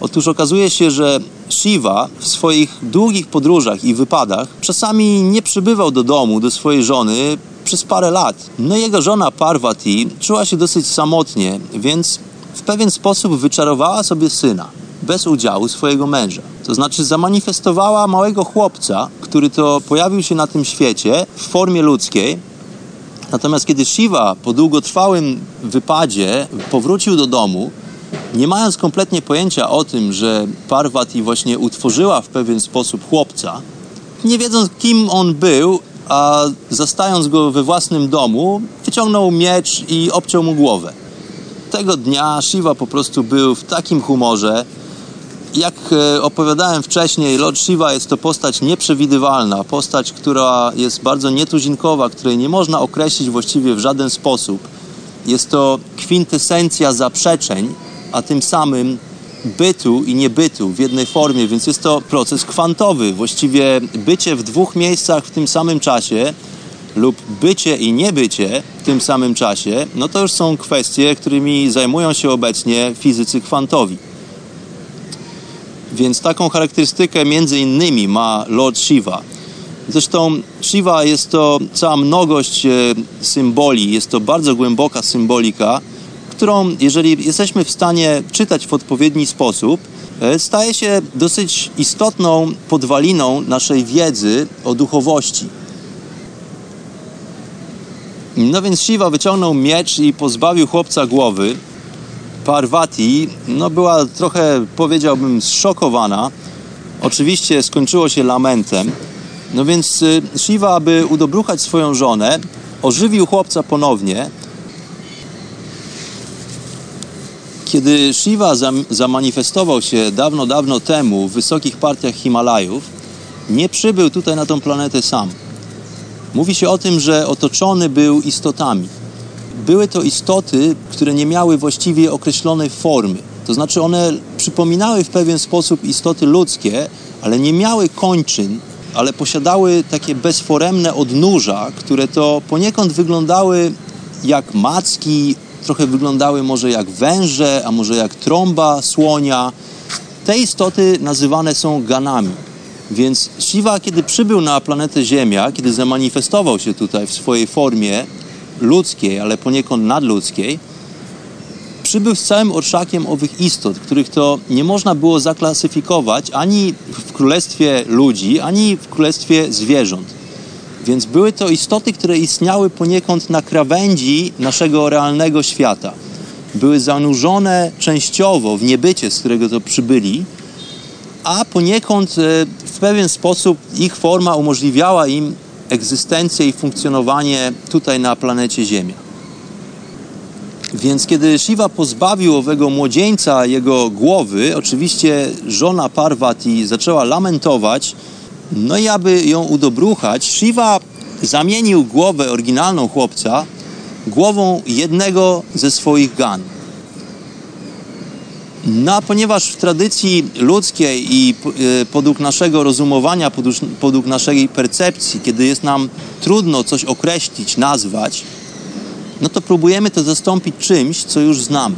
Otóż okazuje się, że Shiva w swoich długich podróżach i wypadach czasami nie przybywał do domu, do swojej żony przez parę lat. No jego żona Parvati czuła się dosyć samotnie, więc w pewien sposób wyczarowała sobie syna bez udziału swojego męża. To znaczy zamanifestowała małego chłopca, który to pojawił się na tym świecie w formie ludzkiej. Natomiast kiedy Shiva po długotrwałym wypadzie powrócił do domu, nie mając kompletnie pojęcia o tym, że Parvati właśnie utworzyła w pewien sposób chłopca, nie wiedząc kim on był, a zastając go we własnym domu, wyciągnął miecz i obciął mu głowę. Tego dnia Shiva po prostu był w takim humorze. Jak e, opowiadałem wcześniej, Lord Shiva jest to postać nieprzewidywalna, postać, która jest bardzo nietuzinkowa, której nie można określić właściwie w żaden sposób. Jest to kwintesencja zaprzeczeń, a tym samym bytu i niebytu w jednej formie, więc jest to proces kwantowy. Właściwie bycie w dwóch miejscach w tym samym czasie lub bycie i niebycie w tym samym czasie, no to już są kwestie, którymi zajmują się obecnie fizycy kwantowi. Więc taką charakterystykę między innymi ma Lord Shiva. Zresztą Shiva jest to cała mnogość e, symboli, jest to bardzo głęboka symbolika, którą, jeżeli jesteśmy w stanie czytać w odpowiedni sposób, e, staje się dosyć istotną podwaliną naszej wiedzy o duchowości. No więc Shiva wyciągnął miecz i pozbawił chłopca głowy. Parvati no była trochę, powiedziałbym, zszokowana. oczywiście skończyło się lamentem. No więc y, Shiva, aby udobruchać swoją żonę, ożywił chłopca ponownie. Kiedy Shiva zam- zamanifestował się dawno, dawno temu w wysokich partiach Himalajów, nie przybył tutaj na tą planetę sam. Mówi się o tym, że otoczony był istotami. Były to istoty, które nie miały właściwie określonej formy. To znaczy one przypominały w pewien sposób istoty ludzkie, ale nie miały kończyn, ale posiadały takie bezforemne odnóża, które to poniekąd wyglądały jak macki, trochę wyglądały może jak węże, a może jak trąba słonia. Te istoty nazywane są ganami. Więc Shiva, kiedy przybył na planetę Ziemia, kiedy zamanifestował się tutaj w swojej formie ludzkiej, ale poniekąd nadludzkiej, przybył z całym orszakiem owych istot, których to nie można było zaklasyfikować ani w królestwie ludzi, ani w królestwie zwierząt. Więc były to istoty, które istniały poniekąd na krawędzi naszego realnego świata. Były zanurzone częściowo w niebycie, z którego to przybyli, a poniekąd e, w pewien sposób ich forma umożliwiała im egzystencję i funkcjonowanie tutaj na planecie Ziemia. Więc kiedy Shiva pozbawił owego młodzieńca jego głowy, oczywiście żona Parvati zaczęła lamentować, no i aby ją udobruchać, Shiva zamienił głowę oryginalną chłopca głową jednego ze swoich gan. No, a ponieważ w tradycji ludzkiej i e, podług naszego rozumowania, podług, podług naszej percepcji, kiedy jest nam trudno coś określić, nazwać, no to próbujemy to zastąpić czymś, co już znamy.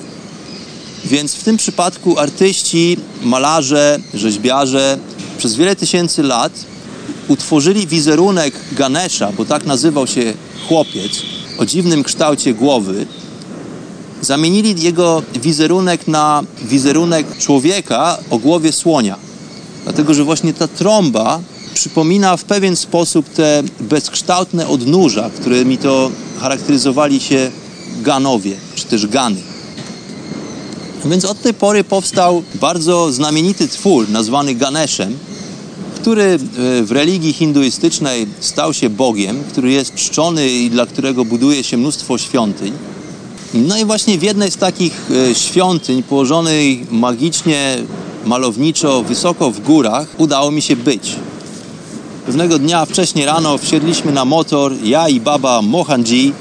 Więc w tym przypadku artyści, malarze, rzeźbiarze przez wiele tysięcy lat utworzyli wizerunek Ganesha, bo tak nazywał się chłopiec, o dziwnym kształcie głowy, zamienili jego wizerunek na wizerunek człowieka o głowie słonia. Dlatego, że właśnie ta trąba przypomina w pewien sposób te bezkształtne odnóża, którymi to charakteryzowali się Ganowie, czy też Gany. Więc od tej pory powstał bardzo znamienity twór nazwany Ganeszem, który e, w religii hinduistycznej stał się Bogiem, który jest czczony i dla którego buduje się mnóstwo świątyń. No i właśnie w jednej z takich e, świątyń, położonej magicznie, malowniczo, wysoko w górach, udało mi się być. Pewnego dnia wcześnie rano wsiedliśmy na motor, ja i baba Mohanji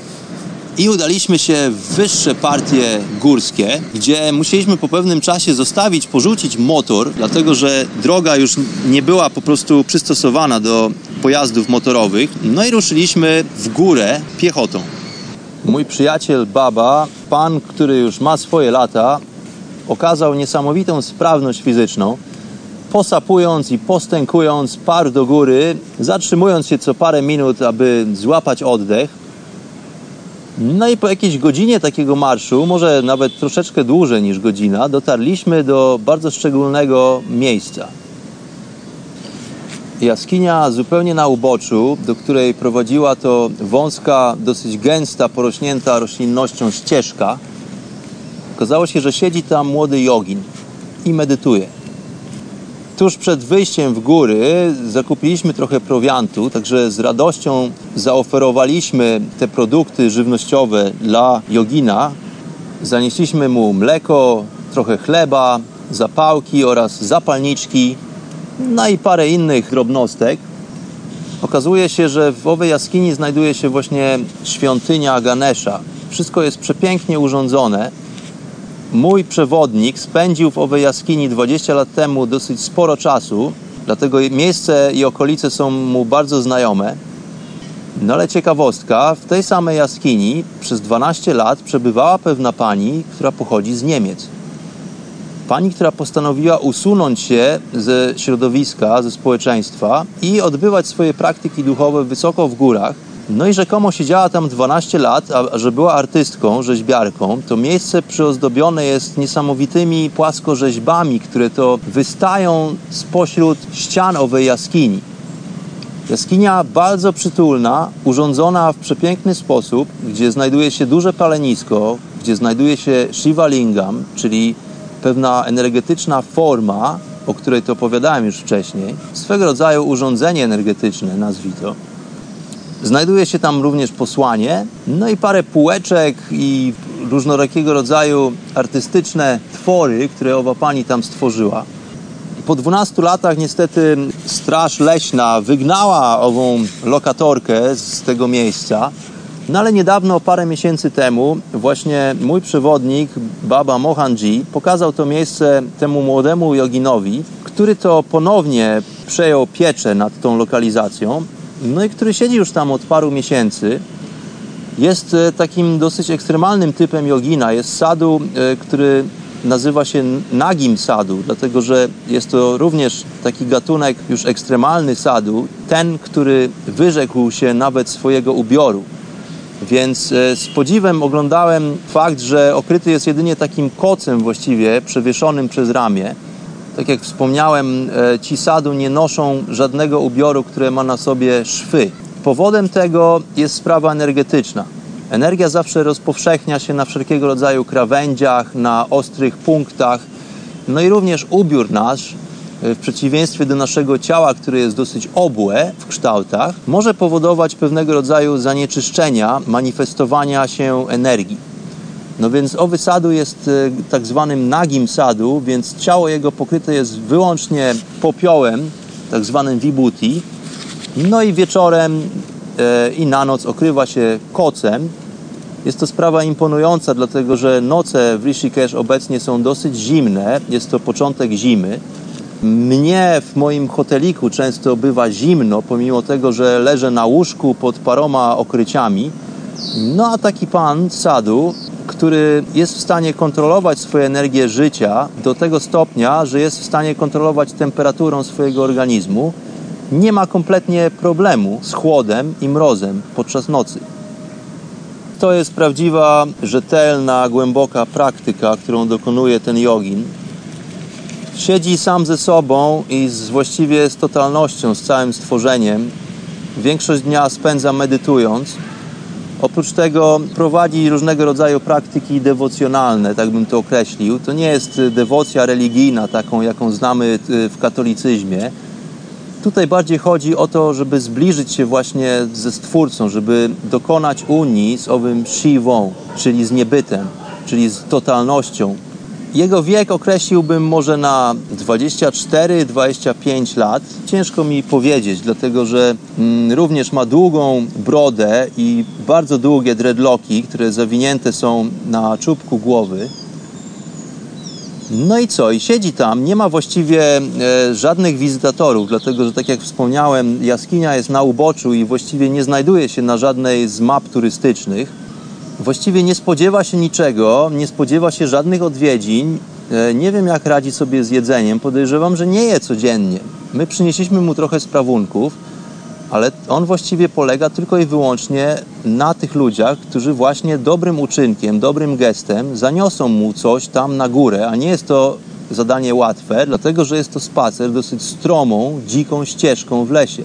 i udaliśmy się w wyższe partie górskie, gdzie musieliśmy po pewnym czasie zostawić, porzucić motor, dlatego że droga już nie była po prostu przystosowana do pojazdów motorowych. No i ruszyliśmy w górę piechotą. Mój przyjaciel Baba, pan, który już ma swoje lata, okazał niesamowitą sprawność fizyczną. Posapując i postękując, par do góry, zatrzymując się co parę minut, aby złapać oddech. No i po jakiejś godzinie takiego marszu, może nawet troszeczkę dłużej niż godzina, dotarliśmy do bardzo szczególnego miejsca. Jaskinia zupełnie na uboczu, do której prowadziła to wąska, dosyć gęsta, porośnięta roślinnością ścieżka. Okazało się, że siedzi tam młody jogin i medytuje. Tuż przed wyjściem w góry zakupiliśmy trochę prowiantu, także z radością zaoferowaliśmy te produkty żywnościowe dla jogina. Zanieśliśmy mu mleko, trochę chleba, zapałki oraz zapalniczki, no i parę innych drobnostek. Okazuje się, że w owej jaskini znajduje się właśnie świątynia Ganesha. Wszystko jest przepięknie urządzone. Mój przewodnik spędził w owej jaskini 20 lat temu dosyć sporo czasu, dlatego miejsce i okolice są mu bardzo znajome. No ale ciekawostka, w tej samej jaskini przez 12 lat przebywała pewna pani, która pochodzi z Niemiec. Pani, która postanowiła usunąć się ze środowiska, ze społeczeństwa i odbywać swoje praktyki duchowe wysoko w górach. No i rzekomo siedziała tam 12 lat, a że była artystką, rzeźbiarką, to miejsce przyozdobione jest niesamowitymi płaskorzeźbami, które to wystają spośród ścian owej jaskini. Jaskinia bardzo przytulna, urządzona w przepiękny sposób, gdzie znajduje się duże palenisko, gdzie znajduje się Shiva Lingam, czyli pewna energetyczna forma, o której to opowiadałem już wcześniej, swego rodzaju urządzenie energetyczne, nazwij to. Znajduje się tam również posłanie, no i parę półeczek i różnorakiego rodzaju artystyczne twory, które owa pani tam stworzyła. Po 12 latach niestety Straż Leśna wygnała ową lokatorkę z tego miejsca, no ale niedawno, parę miesięcy temu, właśnie mój przewodnik, Baba Mohanji, pokazał to miejsce temu młodemu joginowi, który to ponownie przejął pieczę nad tą lokalizacją, no i który siedzi już tam od paru miesięcy. Jest e, takim dosyć ekstremalnym typem jogina. Jest sadu, e, który nazywa się nagim sadu, dlatego że jest to również taki gatunek już ekstremalny sadu, ten, który wyrzekł się nawet swojego ubioru. Więc e, z podziwem oglądałem fakt, że okryty jest jedynie takim kocem właściwie przewieszonym przez ramię. Tak jak wspomniałem, e, ci sadu nie noszą żadnego ubioru, które ma na sobie szwy. Powodem tego jest sprawa energetyczna. Energia zawsze rozpowszechnia się na wszelkiego rodzaju krawędziach, na ostrych punktach. No i również ubiór nasz w przeciwieństwie do naszego ciała, które jest dosyć obłe w kształtach, może powodować pewnego rodzaju zanieczyszczenia, manifestowania się energii. No więc owy sadu jest e, tak zwanym nagim sadu, więc ciało jego pokryte jest wyłącznie popiołem, tak zwanym vibuti. No i wieczorem e, i na noc okrywa się kocem. Jest to sprawa imponująca, dlatego że noce w Rishikesh obecnie są dosyć zimne. Jest to początek zimy. Mnie w moim hoteliku często bywa zimno, pomimo tego, że leżę na łóżku pod paroma okryciami. No a taki pan sadu, który jest w stanie kontrolować swoją energię życia do tego stopnia, że jest w stanie kontrolować temperaturę swojego organizmu, nie ma kompletnie problemu z chłodem i mrozem podczas nocy. To jest prawdziwa, rzetelna, głęboka praktyka, którą dokonuje ten jogin siedzi sam ze sobą i z, właściwie z totalnością, z całym stworzeniem. Większość dnia spędza medytując. Oprócz tego prowadzi różnego rodzaju praktyki dewocjonalne, tak bym to określił. To nie jest dewocja religijna, taką jaką znamy y, w katolicyzmie. Tutaj bardziej chodzi o to, żeby zbliżyć się właśnie ze Stwórcą, żeby dokonać unii z owym Shivą, czyli z niebytem, czyli z totalnością, jego wiek określiłbym może na 24-25 lat. Ciężko mi powiedzieć, dlatego że mm, również ma długą brodę i bardzo długie dreadlocki, które zawinięte są na czubku głowy. No i co? I siedzi tam, nie ma właściwie e, żadnych wizytatorów, dlatego że tak jak wspomniałem, jaskinia jest na uboczu i właściwie nie znajduje się na żadnej z map turystycznych właściwie nie spodziewa się niczego, nie spodziewa się żadnych odwiedzin. E, nie wiem, jak radzi sobie z jedzeniem. Podejrzewam, że nie je codziennie. My przynieśliśmy mu trochę sprawunków, ale on właściwie polega tylko i wyłącznie na tych ludziach, którzy właśnie dobrym uczynkiem, dobrym gestem zaniosą mu coś tam na górę, a nie jest to zadanie łatwe, dlatego że jest to spacer dosyć stromą, dziką ścieżką w lesie.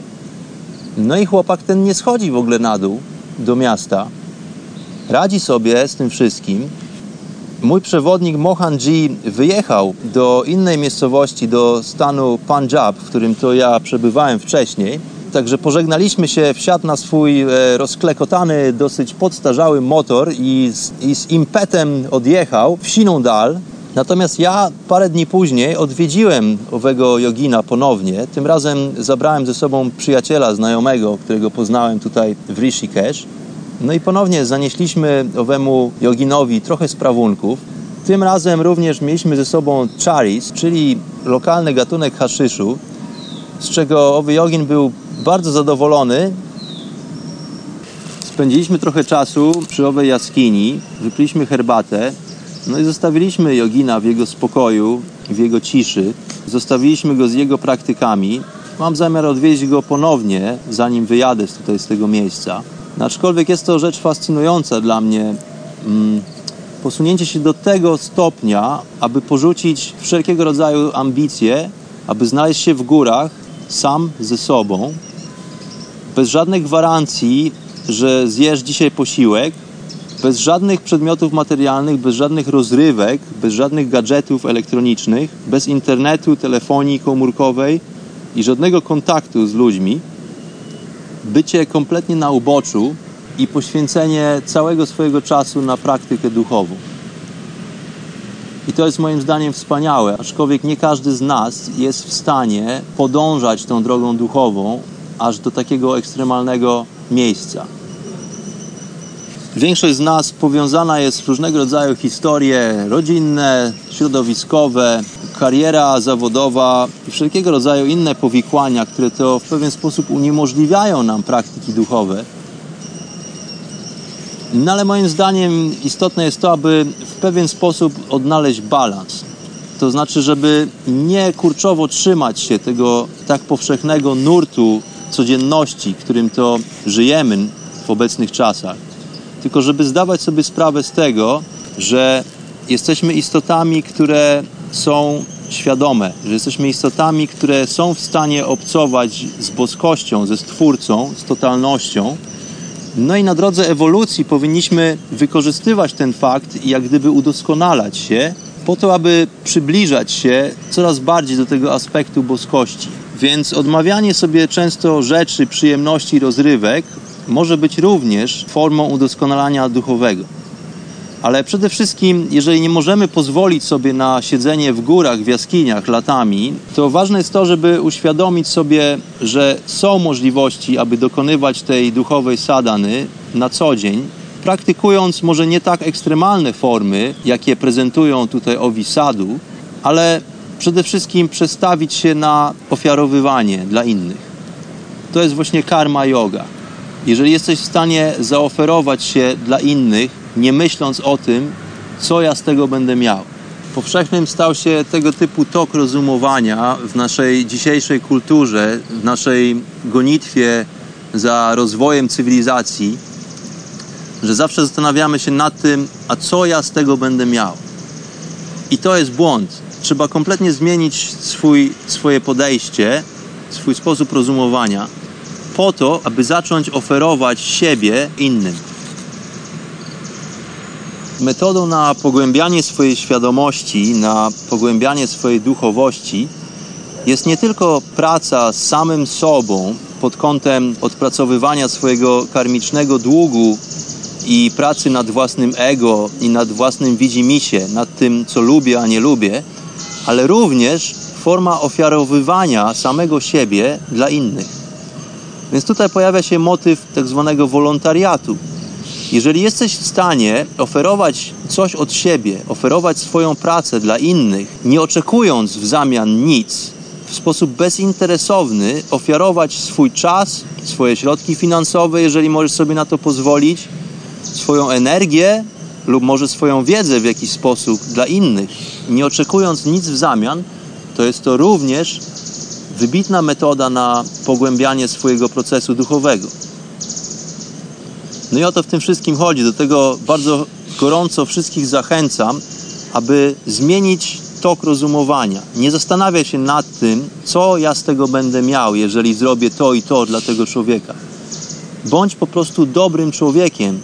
No i chłopak ten nie schodzi w ogóle na dół do miasta, radzi sobie z tym wszystkim. Mój przewodnik Mohan Ji wyjechał do innej miejscowości, do stanu Punjab, w którym to ja przebywałem wcześniej. Także pożegnaliśmy się, wsiadł na swój e, rozklekotany, dosyć podstarzały motor i z, i z impetem odjechał w siną dal. Natomiast ja parę dni później odwiedziłem owego jogina ponownie. Tym razem zabrałem ze sobą przyjaciela, znajomego, którego poznałem tutaj w Rishikesh. No i ponownie zanieśliśmy owemu joginowi trochę sprawunków. Tym razem również mieliśmy ze sobą charis, czyli lokalny gatunek haszyszu, z czego owy jogin był bardzo zadowolony. Spędziliśmy trochę czasu przy owej jaskini, wypiliśmy herbatę, no i zostawiliśmy jogina w jego spokoju, w jego ciszy. Zostawiliśmy go z jego praktykami. Mam zamiar odwieźć go ponownie, zanim wyjadę tutaj z tego miejsca. Aczkolwiek jest to rzecz fascynująca dla mnie. Mm, posunięcie się do tego stopnia, aby porzucić wszelkiego rodzaju ambicje, aby znaleźć się w górach sam ze sobą, bez żadnych gwarancji, że zjesz dzisiaj posiłek, bez żadnych przedmiotów materialnych, bez żadnych rozrywek, bez żadnych gadżetów elektronicznych, bez internetu, telefonii komórkowej i żadnego kontaktu z ludźmi, bycie kompletnie na uboczu i poświęcenie całego swojego czasu na praktykę duchową. I to jest moim zdaniem wspaniałe, aczkolwiek nie każdy z nas jest w stanie podążać tą drogą duchową aż do takiego ekstremalnego miejsca. Większość z nas powiązana jest w różnego rodzaju historie rodzinne, środowiskowe, kariera zawodowa i wszelkiego rodzaju inne powikłania, które to w pewien sposób uniemożliwiają nam praktyki duchowe. No ale moim zdaniem istotne jest to, aby w pewien sposób odnaleźć balans. To znaczy, żeby nie kurczowo trzymać się tego tak powszechnego nurtu codzienności, którym to żyjemy w obecnych czasach, tylko żeby zdawać sobie sprawę z tego, że jesteśmy istotami, które są świadome, że jesteśmy istotami, które są w stanie obcować z boskością, ze Stwórcą, z totalnością. No i na drodze ewolucji powinniśmy wykorzystywać ten fakt i jak gdyby udoskonalać się, po to, aby przybliżać się coraz bardziej do tego aspektu boskości. Więc odmawianie sobie często rzeczy, przyjemności, rozrywek może być również formą udoskonalania duchowego. Ale przede wszystkim, jeżeli nie możemy pozwolić sobie na siedzenie w górach, w jaskiniach latami, to ważne jest to, żeby uświadomić sobie, że są możliwości, aby dokonywać tej duchowej sadany na co dzień, praktykując może nie tak ekstremalne formy, jakie prezentują tutaj owi sadu, ale przede wszystkim przestawić się na ofiarowywanie dla innych. To jest właśnie karma yoga. Jeżeli jesteś w stanie zaoferować się dla innych, nie myśląc o tym, co ja z tego będę miał. Powszechnym stał się tego typu tok rozumowania w naszej dzisiejszej kulturze, w naszej gonitwie za rozwojem cywilizacji, że zawsze zastanawiamy się nad tym, a co ja z tego będę miał. I to jest błąd. Trzeba kompletnie zmienić swój, swoje podejście, swój sposób rozumowania, po to, aby zacząć oferować siebie innym. Metodą na pogłębianie swojej świadomości, na pogłębianie swojej duchowości jest nie tylko praca z samym sobą pod kątem odpracowywania swojego karmicznego długu i pracy nad własnym ego i nad własnym widzimisię, nad tym, co lubię, a nie lubię, ale również forma ofiarowywania samego siebie dla innych. Więc tutaj pojawia się motyw tak zwanego wolontariatu. Jeżeli jesteś w stanie oferować coś od siebie, oferować swoją pracę dla innych, nie oczekując w zamian nic, w sposób bezinteresowny ofiarować swój czas, swoje środki finansowe, jeżeli możesz sobie na to pozwolić, swoją energię lub może swoją wiedzę w jakiś sposób dla innych, nie oczekując nic w zamian, to jest to również wybitna metoda na pogłębianie swojego procesu duchowego. No i o to w tym wszystkim chodzi. Do tego bardzo gorąco wszystkich zachęcam, aby zmienić tok rozumowania. Nie zastanawiaj się nad tym, co ja z tego będę miał, jeżeli zrobię to i to dla tego człowieka. Bądź po prostu dobrym człowiekiem.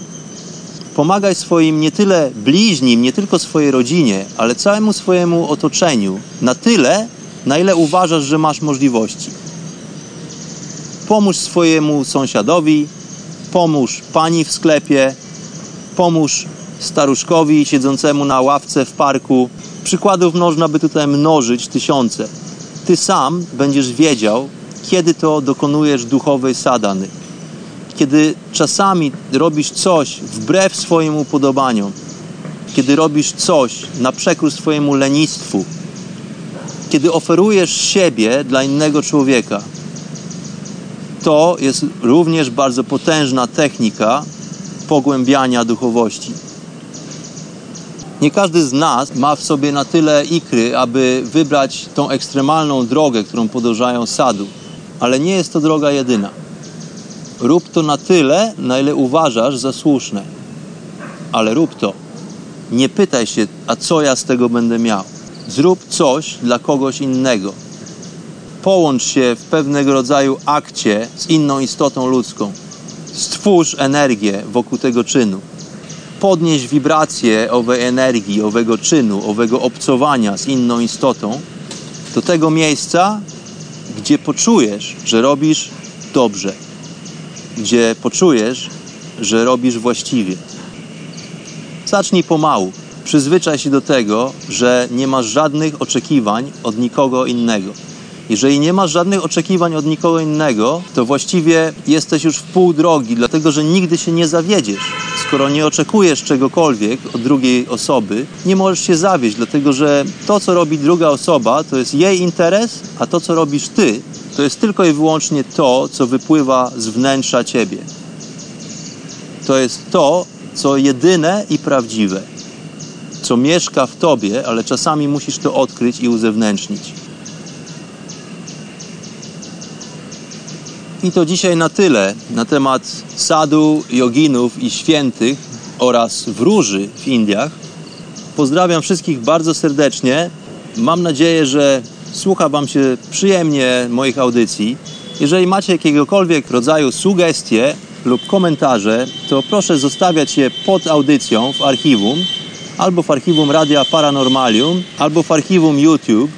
Pomagaj swoim nie tyle bliźnim, nie tylko swojej rodzinie, ale całemu swojemu otoczeniu na tyle, na ile uważasz, że masz możliwości. Pomóż swojemu sąsiadowi, pomóż pani w sklepie, pomóż staruszkowi siedzącemu na ławce w parku. Przykładów można by tutaj mnożyć tysiące. Ty sam będziesz wiedział, kiedy to dokonujesz duchowej sadany. Kiedy czasami robisz coś wbrew swoim upodobaniom, kiedy robisz coś na przekór swojemu lenistwu, kiedy oferujesz siebie dla innego człowieka, to jest również bardzo potężna technika pogłębiania duchowości. Nie każdy z nas ma w sobie na tyle ikry, aby wybrać tą ekstremalną drogę, którą podążają sadu, ale nie jest to droga jedyna. Rób to na tyle, na ile uważasz za słuszne, ale rób to. Nie pytaj się, a co ja z tego będę miał. Zrób coś dla kogoś innego. Połącz się w pewnego rodzaju akcie z inną istotą ludzką. Stwórz energię wokół tego czynu. podnieść wibrację owej energii, owego czynu, owego obcowania z inną istotą do tego miejsca, gdzie poczujesz, że robisz dobrze, gdzie poczujesz, że robisz właściwie. Zacznij pomału. Przyzwyczaj się do tego, że nie masz żadnych oczekiwań od nikogo innego. Jeżeli nie masz żadnych oczekiwań od nikogo innego, to właściwie jesteś już w pół drogi, dlatego że nigdy się nie zawiedziesz. Skoro nie oczekujesz czegokolwiek od drugiej osoby, nie możesz się zawieść, dlatego że to, co robi druga osoba, to jest jej interes, a to, co robisz ty, to jest tylko i wyłącznie to, co wypływa z wnętrza ciebie. To jest to, co jedyne i prawdziwe, co mieszka w tobie, ale czasami musisz to odkryć i uzewnętrznić. I to dzisiaj na tyle na temat sadu, joginów i świętych oraz wróży w Indiach. Pozdrawiam wszystkich bardzo serdecznie. Mam nadzieję, że słucha Wam się przyjemnie moich audycji. Jeżeli macie jakiegokolwiek rodzaju sugestie lub komentarze, to proszę zostawiać je pod audycją w archiwum, albo w archiwum Radia Paranormalium, albo w archiwum YouTube.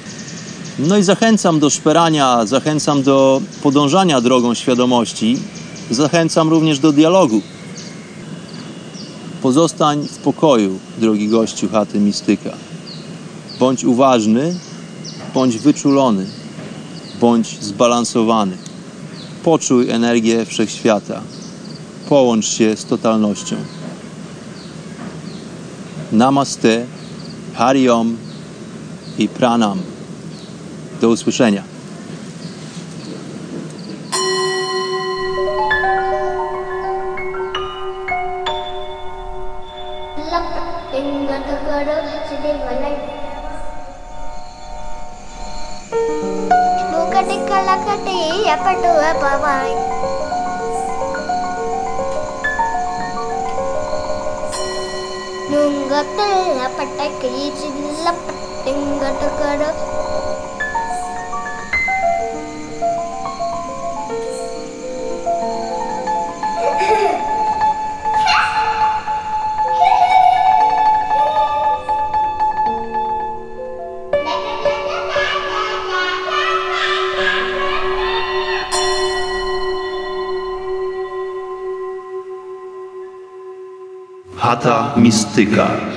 No i zachęcam do szperania, zachęcam do podążania drogą świadomości, zachęcam również do dialogu. Pozostań w pokoju, drogi gościu chaty mistyka. Bądź uważny, bądź wyczulony, bądź zbalansowany. Poczuj energię wszechświata. Połącz się z totalnością. Namaste, Hari Om i Pranam. Do usłyszenia. Mistyka.